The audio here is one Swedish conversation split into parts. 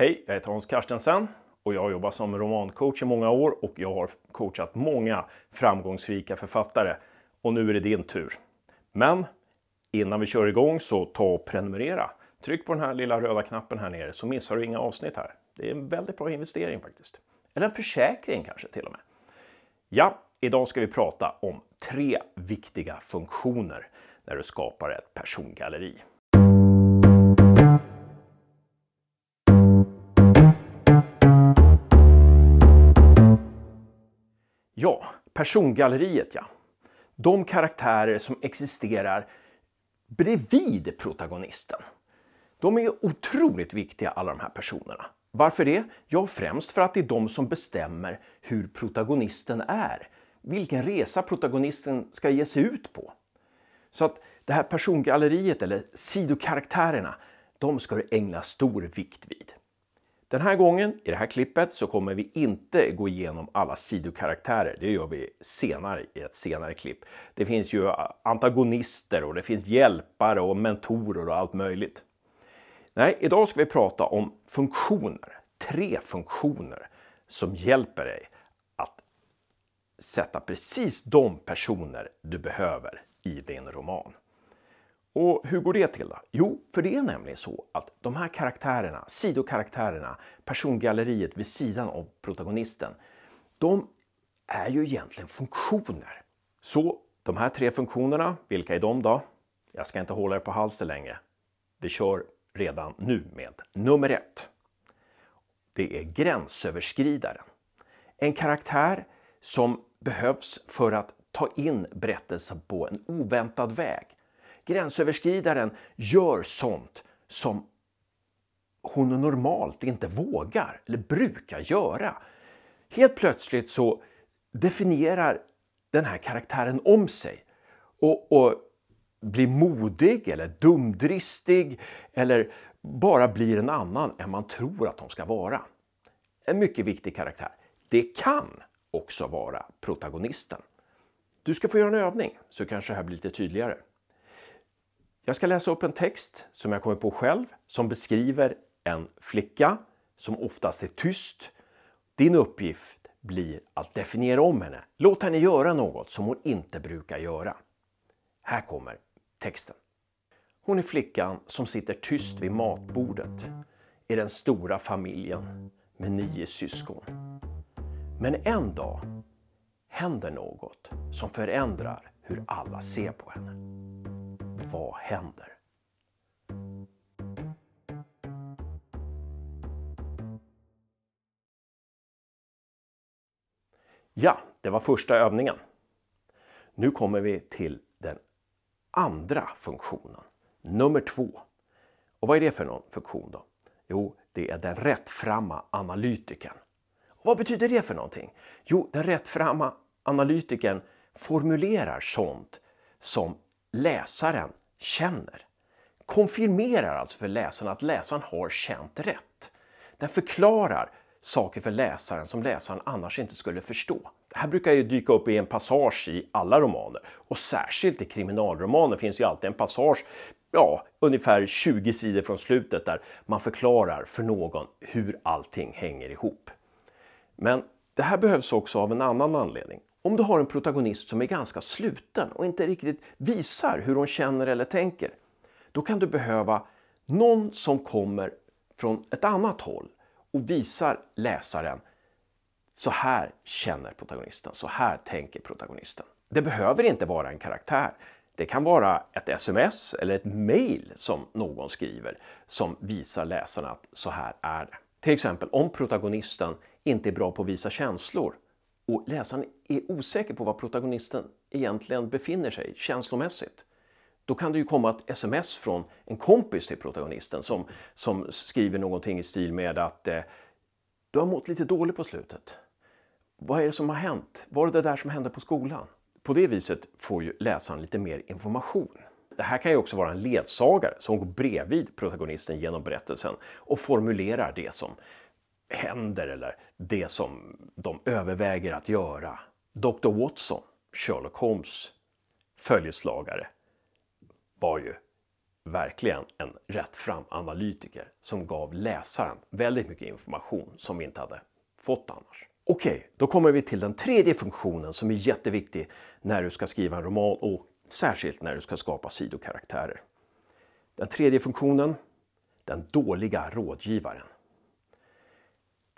Hej, jag heter Hans Carstensen och jag har jobbat som romancoach i många år och jag har coachat många framgångsrika författare. Och nu är det din tur. Men innan vi kör igång så ta och prenumerera. Tryck på den här lilla röda knappen här nere så missar du inga avsnitt här. Det är en väldigt bra investering faktiskt. Eller en försäkring kanske till och med. Ja, idag ska vi prata om tre viktiga funktioner när du skapar ett persongalleri. Ja, persongalleriet ja. De karaktärer som existerar bredvid protagonisten. De är otroligt viktiga alla de här personerna. Varför det? Ja, främst för att det är de som bestämmer hur protagonisten är. Vilken resa protagonisten ska ge sig ut på. Så att det här persongalleriet eller sidokaraktärerna, de ska du ägna stor vikt vid. Den här gången, i det här klippet, så kommer vi inte gå igenom alla sidokaraktärer. Det gör vi senare i ett senare klipp. Det finns ju antagonister och det finns hjälpare och mentorer och allt möjligt. Nej, idag ska vi prata om funktioner. Tre funktioner som hjälper dig att sätta precis de personer du behöver i din roman. Och hur går det till då? Jo, för det är nämligen så att de här karaktärerna, sidokaraktärerna, persongalleriet vid sidan av protagonisten, de är ju egentligen funktioner. Så de här tre funktionerna, vilka är de då? Jag ska inte hålla er på halsen längre. Vi kör redan nu med nummer ett. Det är gränsöverskridaren. En karaktär som behövs för att ta in berättelsen på en oväntad väg. Gränsöverskridaren gör sånt som hon normalt inte vågar eller brukar göra. Helt plötsligt så definierar den här karaktären om sig och, och blir modig eller dumdristig eller bara blir en annan än man tror att de ska vara. En mycket viktig karaktär. Det kan också vara protagonisten. Du ska få göra en övning så kanske det här blir lite tydligare. Jag ska läsa upp en text som jag kommer på själv som beskriver en flicka som oftast är tyst. Din uppgift blir att definiera om henne. Låt henne göra något som hon inte brukar göra. Här kommer texten. Hon är flickan som sitter tyst vid matbordet i den stora familjen med nio syskon. Men en dag händer något som förändrar hur alla ser på henne. Vad händer? Ja, det var första övningen. Nu kommer vi till den andra funktionen, nummer två. Och vad är det för någon funktion då? Jo, det är den rättframma analytikern. Och vad betyder det för någonting? Jo, den rättframma analytikern formulerar sånt som läsaren känner. Konfirmerar alltså för läsaren att läsaren har känt rätt. Den förklarar saker för läsaren som läsaren annars inte skulle förstå. Det här brukar ju dyka upp i en passage i alla romaner och särskilt i kriminalromaner finns ju alltid en passage, ja, ungefär 20 sidor från slutet där man förklarar för någon hur allting hänger ihop. Men det här behövs också av en annan anledning. Om du har en protagonist som är ganska sluten och inte riktigt visar hur hon känner eller tänker, då kan du behöva någon som kommer från ett annat håll och visar läsaren så här känner protagonisten, så här tänker protagonisten. Det behöver inte vara en karaktär. Det kan vara ett sms eller ett mail som någon skriver som visar läsaren att så här är det. Till exempel om protagonisten inte är bra på att visa känslor och läsaren är osäker på var protagonisten egentligen befinner sig känslomässigt. Då kan det ju komma ett sms från en kompis till protagonisten som, som skriver någonting i stil med att eh, du har mått lite dåligt på slutet. Vad är det som har hänt? Var det det där som hände på skolan? På det viset får ju läsaren lite mer information. Det här kan ju också vara en ledsagare som går bredvid protagonisten genom berättelsen och formulerar det som händer eller det som de överväger att göra. Dr Watson, Sherlock Holmes följeslagare, var ju verkligen en rättfram analytiker som gav läsaren väldigt mycket information som vi inte hade fått annars. Okej, okay, då kommer vi till den tredje funktionen som är jätteviktig när du ska skriva en roman och särskilt när du ska skapa sidokaraktärer. Den tredje funktionen, den dåliga rådgivaren.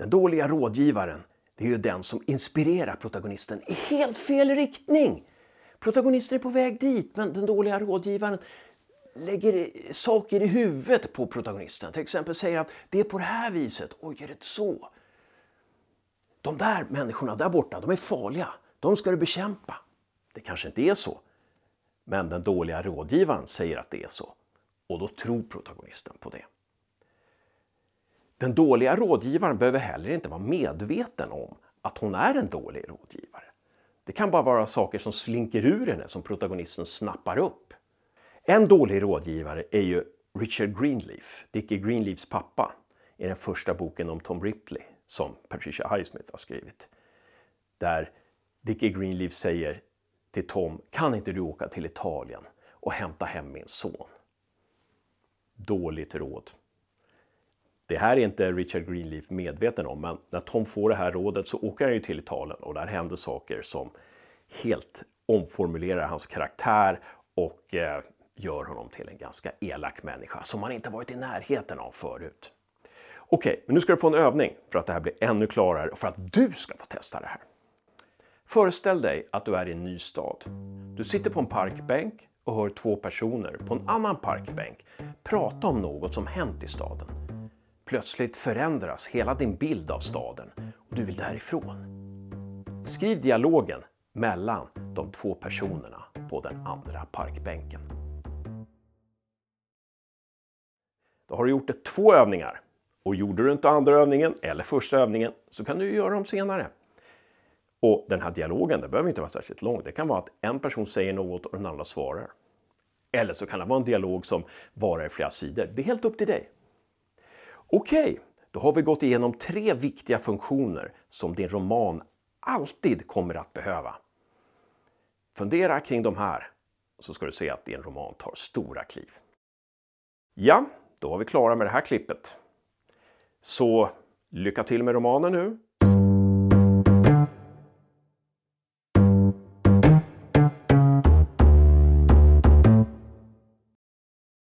Den dåliga rådgivaren, det är ju den som inspirerar protagonisten i helt fel riktning. Protagonisten är på väg dit, men den dåliga rådgivaren lägger saker i huvudet på protagonisten. Till exempel säger att det är på det här viset. Oj, är det så? De där människorna där borta, de är farliga. De ska du bekämpa. Det kanske inte är så. Men den dåliga rådgivaren säger att det är så. Och då tror protagonisten på det. Den dåliga rådgivaren behöver heller inte vara medveten om att hon är en dålig rådgivare. Det kan bara vara saker som slinker ur henne som protagonisten snappar upp. En dålig rådgivare är ju Richard Greenleaf, Dickie Greenleafs pappa, i den första boken om Tom Ripley som Patricia Highsmith har skrivit. Där Dickie Greenleaf säger till Tom, kan inte du åka till Italien och hämta hem min son? Dåligt råd. Det här är inte Richard Greenleaf medveten om, men när Tom får det här rådet så åker han ju till Italien och där händer saker som helt omformulerar hans karaktär och eh, gör honom till en ganska elak människa som han inte varit i närheten av förut. Okej, okay, men nu ska du få en övning för att det här blir ännu klarare och för att du ska få testa det här. Föreställ dig att du är i en ny stad. Du sitter på en parkbänk och hör två personer på en annan parkbänk prata om något som hänt i staden. Plötsligt förändras hela din bild av staden och du vill därifrån. Skriv dialogen mellan de två personerna på den andra parkbänken. Då har du gjort det två övningar. Och gjorde du inte andra övningen eller första övningen så kan du göra dem senare. Och den här dialogen den behöver inte vara särskilt lång. Det kan vara att en person säger något och den andra svarar. Eller så kan det vara en dialog som varar i flera sidor. Det är helt upp till dig. Okej, okay, då har vi gått igenom tre viktiga funktioner som din roman alltid kommer att behöva. Fundera kring de här så ska du se att din roman tar stora kliv. Ja, då var vi klara med det här klippet. Så lycka till med romanen nu